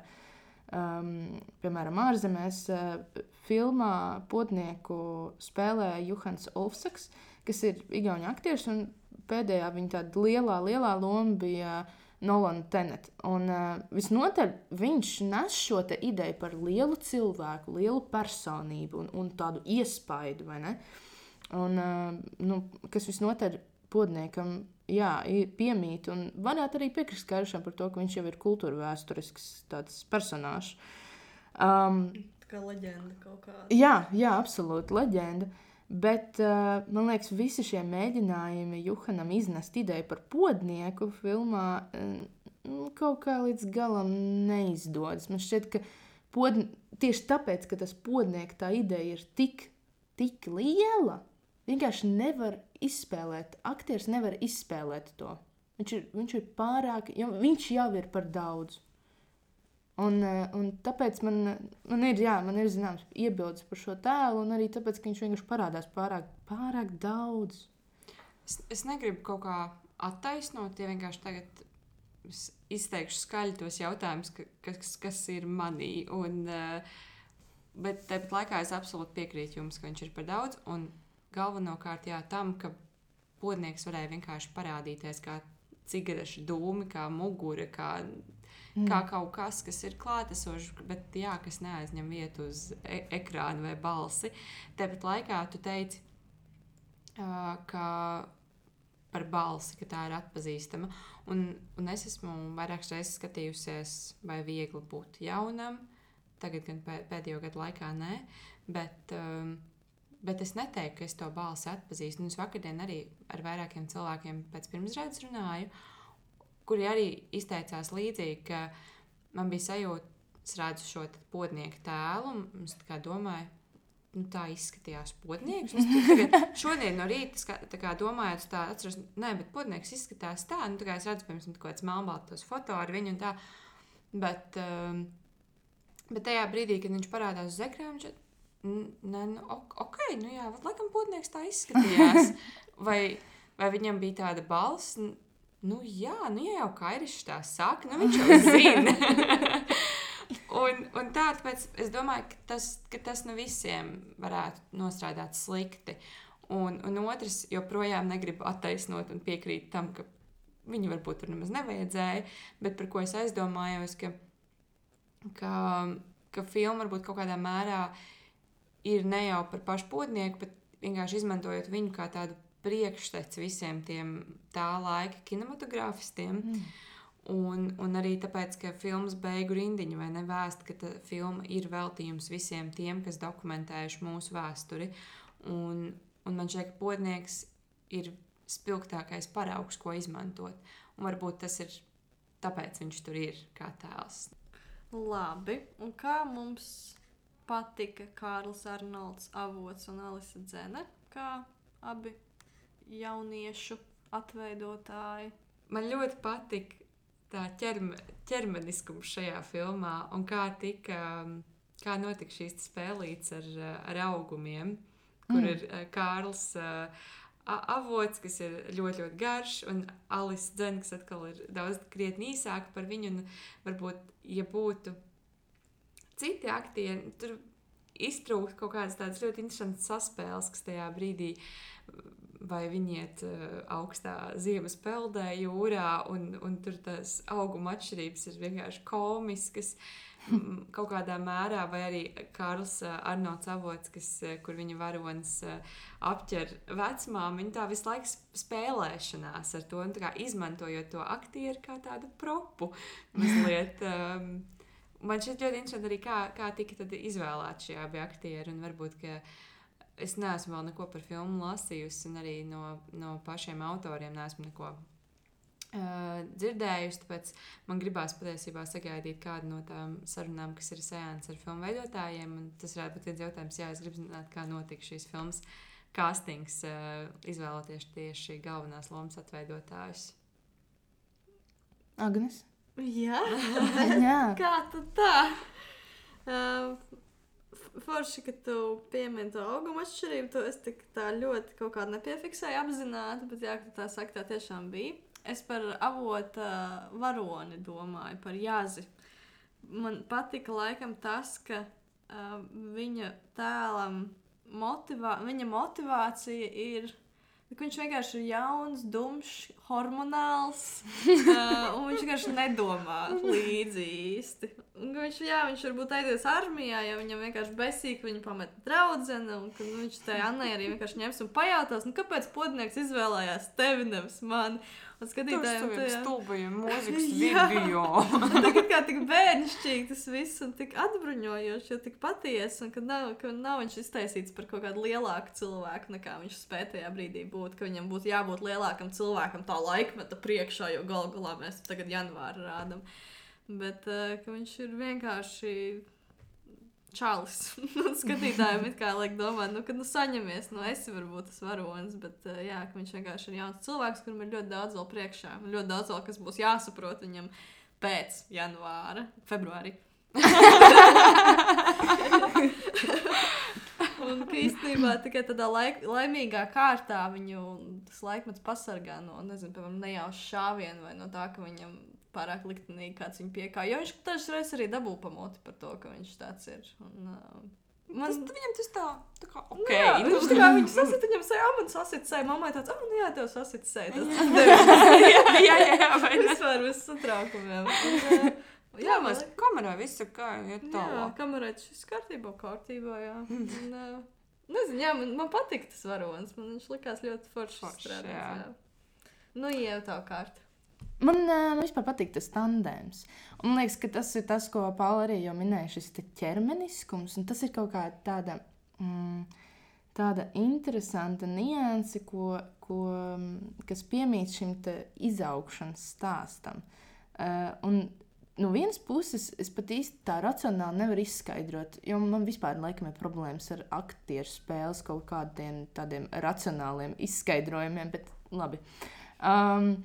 um, piemēram, ārzemēs uh, filmā podnieku spēlē Juhans Olfsaks, kas ir Igaunijas aktieris, un pēdējā viņa tāda lielā, lielā loma bija Nolana Tenet. Un uh, visnotaļ viņš nes šo ideju par lielu cilvēku, lielu personību un, un tādu iespaidu? Un, uh, nu, kas visnotaļ podniekam jā, piemīt, un varētu arī piekrist Karišam par to, ka viņš jau ir kultūra vēsturisks personāžs. Um, tā kā leģenda kaut kāda. Jā, jā, absolūti leģenda. Bet uh, man liekas, visi šie mēģinājumi Juhanam iznest ideju par podnieku filmā uh, kaut kā līdz galam neizdodas. Man šķiet, ka pod... tieši tāpēc, ka tas podnieks, tā ideja ir tik, tik liela, vienkārši nevar izspēlēt. Aktieris nevar izspēlēt to. Viņš ir, viņš ir pārāk, jo viņš jau ir par daudz. Un, eh, un tāpēc man, man ir, jā, man ir zināms iebildes par šo tēlu, un arī tāpēc, ka viņš vienkārši parādās pārāk, pārāk daudz. Es, es negribu kaut kā attaisnot, ja vienkārši tagad izteikšu skaļi tos jautājumus, ka- kas, kas ir manī. Un, uh, bet tāpat laikā es absolūti piekrītu jums, ka viņš ir par daudz. Un galvenokārt jā, tam, ka podnieks varēja vienkārši parādīties kā cigarešu dūmi, kā mugura, kā Mm. kā kaut kas, kas ir klātesošs, bet jā, kas neaizņem vietu uz e ekrāna vai balsi. Tāpat laikā tu teici, uh, ka par balsi, ka tā ir atpazīstama. Un, un es esmu vairākas reizes skatījusies, vai viegli būt jaunam. Tagad, gan pē- pēdējo gadu laikā, nē. Bet, um, bet es neteiktu, ka es to balsi atpazīstu. Un es vakardien arī ar vairākiem cilvēkiem pēc pirmsredzes runāju, kuri arī izteicās līdzīgi, ka man bija sajūta, es redzu šo te podnieku tēlu, un es kā domāju, nu, tā izskatījās Es tagad, šodien no rīta ska- tā kā domāju, tā atceros, nē, bet podnieks izskatās tā, nu, tā kā es redzu, piemēram, kaut kāds melnbaltos foto ar viņu un tā. Bet, um, bet tajā brīdī, kad viņš parādās uz ekrāna, viņš Nē, nu, ok, nu jā, vat laikam podnieks tā izskatījās. Vai, vai viņam bija tāda balss? Nu, jā, nu, ja jau Kairis tā saka, nu, viņš jau zina. un, un tā, tāpēc es domāju, ka tas, ka tas nu visiem varētu nostrādāt slikti. Un, un otrs, joprojām negribu attaisnot un piekrīt tam, ka viņu varbūt tur nemaz nevajadzēja, bet par ko es aizdomājos, ka, ka, ka filma varbūt kaut kādā mērā ir ne jau par pašu podnieku, bet vienkārši izmantojot viņu kā tādu priekšteci visiem tiem tā laika kinematogrāfistiem. Mm. Un, un arī tāpēc, ka filmas beigu rindiņa vai ne vēsta, ka filma ir veltījums visiem tiem, kas dokumentējuši mūsu vēsturi. Un, un man šķiet, ka podnieks ir spilgtākais paraugs, ko izmantot. Un varbūt tas ir tāpēc viņš tur ir kā tēls. Labi, un kā mums patika Kārlis Arnolds, Avots un Alisa Dzene, kā abi jauniešu atveidotāji. Man ļoti patīk tā ķerme, ķermeniskums šajā filmā un kā, tika, kā notika šīs spēlītes ar, ar augumiem, kur Mm. ir eh, Kārls a- avots, kas ir ļoti, ļoti garš, un Alisa Dzena, kas atkal ir daudz krietni īsāka par viņu. Un varbūt, ja būtu citi aktieri, tur iztrūkt kaut kādas tādas ļoti interesantas saspēles, kas tajā brīdī vai viņi iet uh, augstā ziemas peldē, jūrā, un, un tur tās auguma atšķirības ir vienkārši komiskas. Kaut kādā mērā, vai arī Kārls uh, Arnolds Avots, kas, uh, kur viņa varonis uh, apķer vecmāmu, viņa tā visu laiku sp- spēlēšanās ar to, un tā kā izmantojot to aktieru kā tādu propu. Mazliet, um, man šķiet ļoti interesanti arī, kā, kā tika izvēlēti šie abi aktieri, un varbūt, ka es neesmu vēl neko par filmu lasījusi, un arī no, no pašiem autoriem neesmu neko uh, dzirdējusi. Tāpēc man gribās patiesībā sagaidīt kādu no tām sarunām, kas ir sēnes ar filmu veidotājiem. un Tas varētu būt viens jautājums, jā, es gribu zināt, kā notika šīs filmas castings, uh, izvēloties tieši galvenās lomas atveidotājus. Agnes. Jā, Jā, kā tad tā? Uh, Forši, ka tu piemini to auguma atšķirību, to es tik tā ļoti kaut kā nepiefiksēju apzināti, bet jā, tā saka, tā tiešām bija. Es par avota varoni domāju, par jāzi. Man patika laikam tas, ka uh, viņa tēlam motivā, viņa motivācija ir. Viņš vienkārši ir jauns, dumjš, hormonāls. uh, un viņš vienkārši nedomā līdzi īsti. Ka viņš, jā, viņš varbūt aizies armijā, ja viņam vienkārši besīgi, ka viņa pamet draudzene. Un ka nu, viņš tai Annai arī vienkārši ņems un pajautās, nu, kāpēc podnieks izvēlējās tevi, nevis mani. Un skatītājiem tas tajā- stulbajiem mūzikas video. Tagad kā tik bērnišķīgi tas viss un tik atbruņojoši, jo tik patiesi, un ka nav, ka nav viņš iztaisīts par kaut kādu lielāku cilvēku, nekā viņš spēja tajā brīdī būt, ka viņam būtu jābūt lielākam cilvēkam tā laikmeta priekšā, jo galu galā mēs tagad janvāri rādam. Bet uh, viņš ir vienkārši čalis. Un Skatītājiem it kā liek domāt, nu, ka nu saņemies, nu esi varbūt tas varonis, bet uh, jā, ka viņš vienkārši ir jauns cilvēks, kuram ir ļoti daudz vēl priekšā. Ļoti daudz vēl, kas būs jāsaprot viņam pēc janvāra, februāra. Un īstenībā tikai tādā laik, laimīgā kārtā viņu tas laikmets pasargā no, nezinu, piemēram, nejauša šāviena vai no tā, ka viņam pārāk liktenīgi kāds viņu piekāja. Jo viņš dažreiz arī dabū pamoti par to, ka viņš tāds ir. Un, uh, Man... man, Tas, viņam tas tā, tā kā ok. Okay, jā, nu, viņš tā kā viņu sasita, viņam sēž, ah, man sasita sēž, mammai tāds, ah, nu jā, tev sasita sēž. Jā, jā, jā, vai ne? vispār bez satraukumiem. Jā, mēs kamerā visu kā iet Jā, tālāk. kamerā viss kārtībā, kārtībā. Jā. Un, uh, nezinu, jā, man, man patīk tas varonis. Man viņš likās ļoti foršs. Strādāt, jā. jā. Nu, jau tā kārta. Man uh, vispār patīk tas tandēms. Un man liekas, ka tas ir tas, ko Paula arī jau minēja, šis ķermeniskums. Tas ir kaut kā tāda, mm, tāda interesanta nianse, ko, ko, mm, kas piemīt šim izaugšanas stāstam. Uh, un no vienas puses, es pat īsti tā racionāli nevaru izskaidrot, jo man vispār laikam ir problēmas ar aktieru spēles kaut kādiem tādiem racionāliem izskaidrojumiem, bet labi. Um,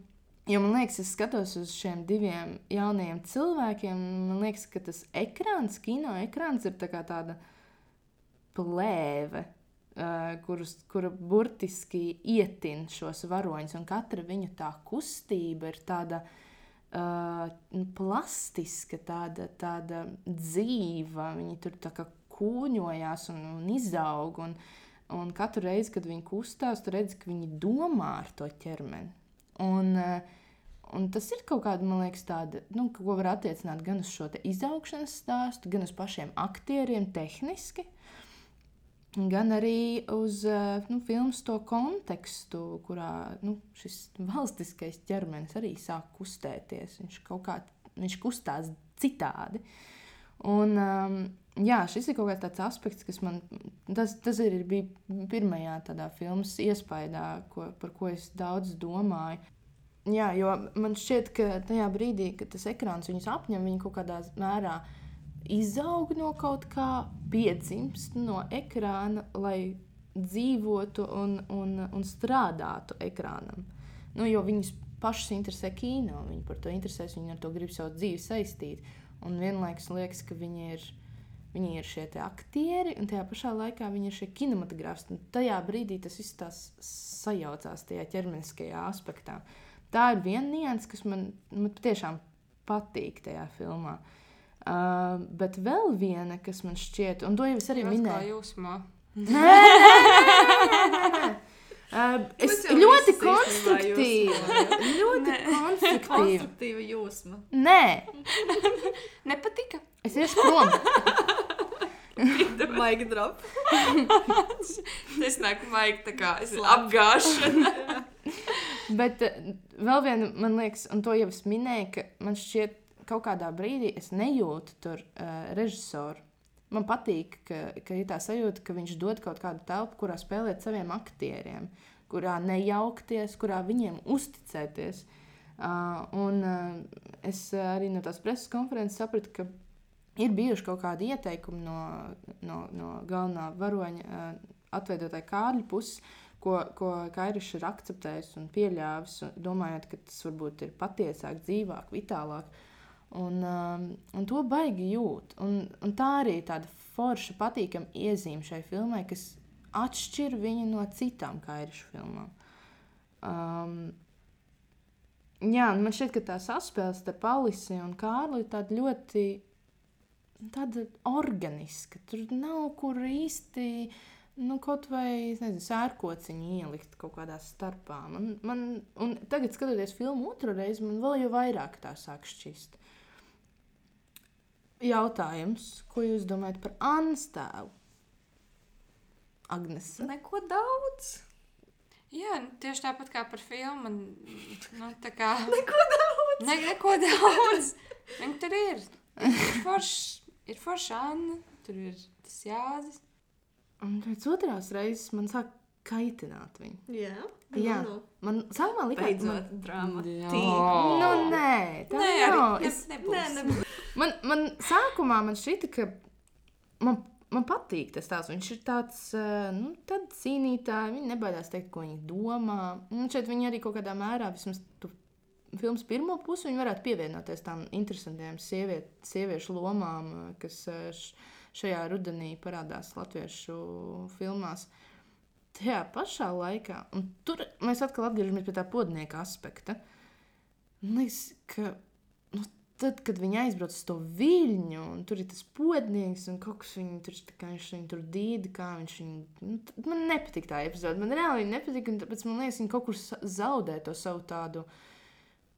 Jo man liekas, es skatos uz šiem diviem jauniem cilvēkiem. Man liekas, ka tas ekrāns, kino ekrāns, ir tā tāda plēve, uh, kurus, kura burtiski ietin šos varoņus. Un katra viņu tā kustība ir tāda uh, plastiska, tāda, tāda dzīva. Viņi tur tā kā kūņojās un, un izaug. Un, un katru reizi, kad viņi kustās, tu redzi, ka viņi domā ar to ķermeni. Un, uh, un tas ir kaut kāda, man liekas, tāda, nu, ko var attiecināt gan uz šo izaugšanas stāstu, gan uz pašiem aktieriem, tehniski, gan arī uz uh, nu, filmas to kontekstu, kurā nu, šis valstiskais ķermenis arī sāk kustēties. Viņš kaut kā viņš kustās citādi. Un, um, jā, šis ir kaut kāds tāds aspekts, kas man, tas, tas arī bija pirmajā tādā filmas iespējā, par ko es daudz domāju. Jā, jo man šķiet, ka tajā brīdī, kad tas ekrāns viņus apņem, viņi kaut kādā mērā izaug no kaut kā, piedzimst no ekrāna, lai dzīvotu un, un, un strādātu ekrānam. Nu, jo viņus pašus interesē kino, viņi par to interesēs, viņi ar to grib savu dzīvi saistīt. Un vienlaikus liekas, ka viņi ir, viņi ir šie aktieri, un tajā pašā laikā viņi ir šie kinematogrāfisti. Un tajā brīdī tas viss tās sajaucās tajā ķermeniskajā aspektā. Tā ir viena nianses, kas man, man tiešām patīk tajā filmā. Uh, bet vēl viena, kas man šķiet, un to jau es arī Kā minēju. jūsmā. Uh, es Mums jau ļoti viss īstenībā konstruktīvi. ļoti konstruktīvi. Konstruktīva jūsma. Nē, Nepatika. es iešu prom. Maigi drop. Es nāku maigi tā kā es apgāšana. Bet uh, vēl viena, man liekas, un to jau es minēju, ka man šķiet, kaut kādā brīdī es nejūtu tur uh, režisoru. Man patīk, ka, ka ir tā sajūta, ka viņš dod kaut kādu telpu, kurā spēlēt saviem aktieriem, kurā nejaukties, kurā viņiem uzticēties. Uh, un uh, es arī no tās preses konferences sapratu, ka ir bijuši kaut kādi ieteikumi no, no, no galvenā varoņa uh, atveidotāja Kārļa puses, ko, ko Kairis ir akceptējis un pieļāvis, domājot, ka tas varbūt ir patiesāk, dzīvāk, vitālāk. Un, um, un to baigi jūt. Un, un tā arī ir tāda forša, patīkama iezīme šai filmai, kas atšķir viņu no citām Kairiša filmām. Um, jā, un man šķiet, ka tā saspēle starp Alisi un Kārlu ir ļoti tāda organiska. Tur nav kur īsti nu, kaut vai nezinu, sērkociņu ielikt kaut kādā starpā. Man, man, un tagad, skatoties filmu otru reizi, man vēl vairāk tā sāk šķist. Jautājums, ko jūs domājat par Annas tēvu? Agnes. Neko daudz. Jā, tieši tāpat kā par filmu. Nu, tā kā... Neko daudz. Ne, neko daudz. Viņa tur ir. Forša, ir forša Anna, tur ir tas jāzis. Un pēc otrās reizes man sāk kaitināt viņu. Jā. Jā. Nu, Man sākumā likās, Beidzot, drāma. Jā. Tī. Nu, nē, tā Nē, nav. arī Es, ne. Nē, nebūs. man, man sākumā man šķita, ka man, man patīk tas tās. Viņš ir tāds eh, nu, cīnītājs, viņš nebaidās teikt, ko viņi domā. Un šeit viņi arī kaut kādā mērā, vismaz tu filmas pirmo pusi, viņi varētu pievienoties tām interesantām sieviet, sieviešu lomām, kas eh, šajā rudenī parādās latviešu filmās. Tajā pašā laikā, un tur mēs atkal atgriežamies pie tā podnieka aspekta. Man liekas, ka nu, tad, kad viņi aizbrauc uz to viļņu, un tur ir tas podnieks, un kaut kas viņu tur, kā viņš viņu tur dīda, kā viņš viņu. Nu, man nepatīk tā epizode. Man reāli viņa nepatīk, un tāpēc man liekas, viņi kaut kur zaudē to savu tādu.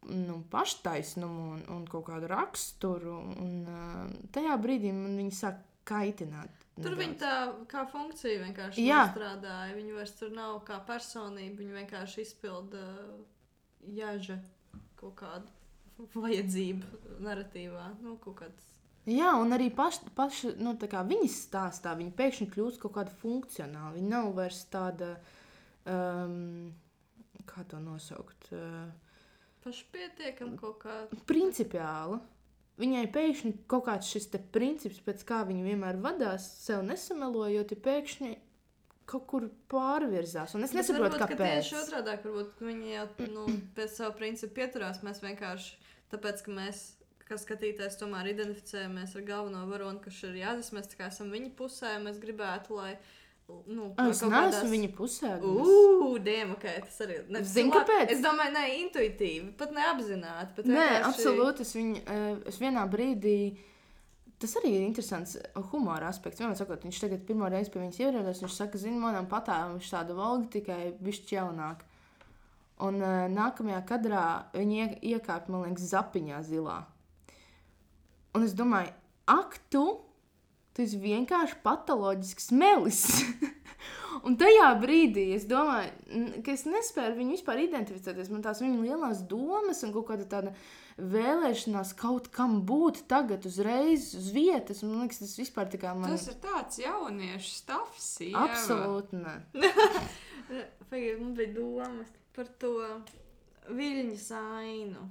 Nu, paštaisnumu un, un kaut kādu raksturu. Un, uh, tajā brīdī man viņi sāk kaitināt. Tur nedaudz. viņa tā kā funkcija vienkārši strādāja. Viņa vairs tur nav kā personība. Viņa vienkārši izpilda jāža kaut kādu vajadzību narratīvā. Nu, kaut kāds. Jā, un arī paši, paši nu, viņas stāstā, viņa pēkšņi kļūst kaut kāda funkcionāla. Viņa nav vairs tāda, um, kā to nosaukt, uh, Pašpietiekami kaut kā. principiāla. Viņai pēkšņi kaut kāds šis princips, pēc kā viņa vienmēr vadās, sev nesamelojot, ir pēkšņi kaut kur pārvirzās. Un es nesaprotu, varbūt, kāpēc. Tieši otrādi, varbūt viņi jau nu, pēc savu principu pieturās. Mēs vienkārši tāpēc, ka mēs, kā skatītājs, tomēr identificējamies ar galveno varoni, kas ir jāzina. Mēs kā esam viņa pusē, mēs gribētu, lai. Nu, Es neesmu kādās- viņa pusē. Diem, ok, tas arī ir. Zini, kāpēc? Es domāju, ne intuitīvi, pat neapzināti. Bet Nē, vienkārši- absolūti. Es, viņu, eh, es vienā brīdī. Tas arī ir interesants humora aspekts. Vienmēr sakot, viņš tagad pirmo reizi pie viņas ieradās. Viņš saka, zini, manam patēvam viņš tāda valga tikai bišķi jaunāk. Un uh, nākamajā kadrā viņi ie, iekāpa, man liekas, zapiņā zilā. Un es domāju, ak, tu, tu esi vienkārši patoloģisks melis. Un tajā brīdī es domāju, ka es nespēju viņu vispār identificēties. Man tās viņa lielās domas un kaut kāda tāda vēlēšanās kaut kam būt tagad, uzreiz, uz vietas. Man liekas, tas vispār tā kā man Tas ir tāds jauniešu stāvs. absolūti ne. Pagaid, man bija domas par to viļņu sainu.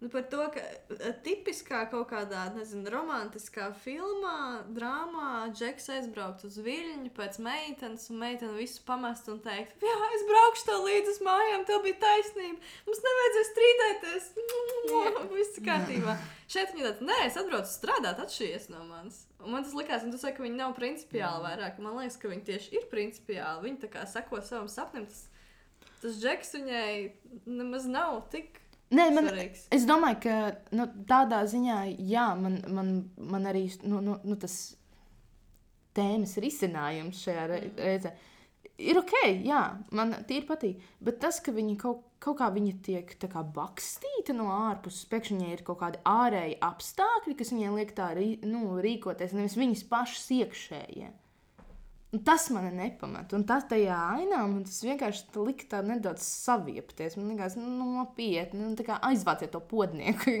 Nu, par to, ka eh, tipiskā kaut kādā, nezinu, romantiskā filmā, drāmā, Džeks aizbraukt uz viļņu pēc meitenes, un meitene visu pamest un teikt, jā, es braukšu tev līdzi uz mājām, tev bija taisnība, mums nevajadzēs strīdēties, viss kārtībā. Šeit viņa tāda, nē, es atbraucu strādāt, atšķiries no manis. Un man tas likās, un tu saki, ka viņi nav principiāli vairāk. Man liekas, ka viņi tieši ir principiāli. Viņi tā kā seko savam sapnim. Tas, tas džeks viņai nemaz nav tik Nē, man, svarīgs. es domāju, ka nu, tādā ziņā, jā, man, man, man arī nu, nu, nu, tas tēmas risinājums šajā re reizē ir ok, jā, man tīri patīk. Bet tas, ka viņi kaut, kaut kā viņi tiek kā bakstīti no ārpuses, pēkšņi ir kaut kādi ārēji apstākļi, kas viņai liek tā rī, nu, rīkoties, nevis viņas pašas iekšējie. Un tas man nepamat. Un tas tajā ainā man tas vienkārši lika tā nedaudz saviepties. Man liekas, nu, nopietni. Nu, kā aizvāciet to podnieku.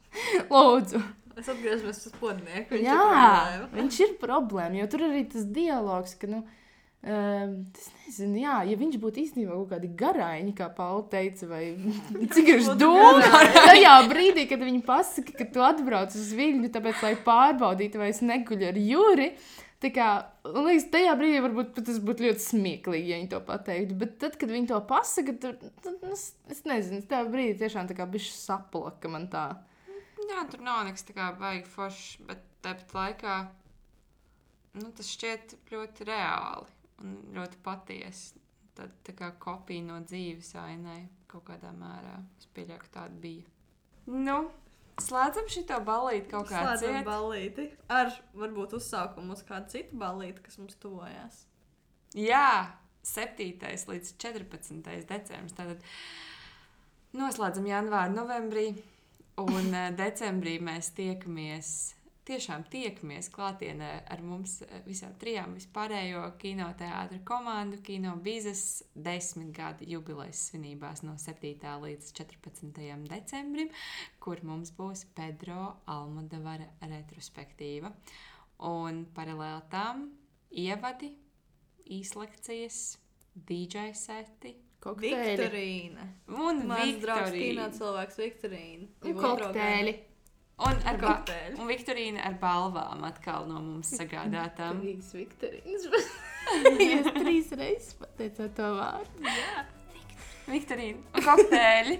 Lūdzu. Es atgriežos pie podnieka. viņš ir Jā, problēma. viņš ir problēma. Jo tur arī tas dialogs, ka, nu, um, tas nezinu, jā, ja viņš būtu īstenībā kaut kādi garāņi, kā Paula teica, vai cik viņš domā tajā brīdī, kad viņi pasaka, ka tu atbrauc uz viļņu, tāpēc, lai pārbaudītu, vai es neguļu ar jūri. Tā kā, man liekas, tajā brīdī varbūt tas būtu ļoti smieklīgi, ja viņi to pateiktu. Bet tad, kad viņi to pasaka, tur, tad, nu, es, es nezinu, tajā brīdī tiešām tā kā bišķi saplaka man tā. Jā, tur nav nekas tā kā baigi foršs, bet tāpat laikā nu, tas šķiet ļoti reāli un ļoti patiesi. Tad tā kā kopija no dzīves ainai kaut kādā mērā. Es pieļauju, ka tāda bija. Nu, slēdzam šo balīti kaut kā Slēdzam ciet. balīti. Ar varbūt uzsākumu uz kādu citu balīti, kas mums tuvojās. Jā, 7. līdz 14. decembris. Tātad noslēdzam janvāru, novembrī. Un eh, decembrī mēs tiekamies, tiešām tiekamies klātienē ar mums eh, visām trijām vispārējo kinoteātra komandu, kino bizes desmit gadu jubilejas svinībās no 7. līdz 14. decembrim, kur mums būs Pedro Almodavara retrospektīva. Un paralēli tam ievadi, īslekcijas, DJ seti Kokteļi. Viktorīna. un Mans draugs, kino Viktorīna. cilvēks Viktorīna. Un kokteļi. Un ar, ba un Viktorīna ar balvām atkal no mums sagādātām. Rīgas Viktorīnas. Jūs trīs reizes pateicāt to vārdu. Viktorīna un kokteļi.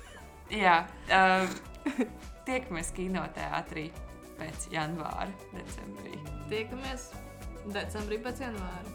Jā, um, tiekamies kinoteātrī pēc janvāra, decembrī. Tiekamies decembrī pēc janvāra.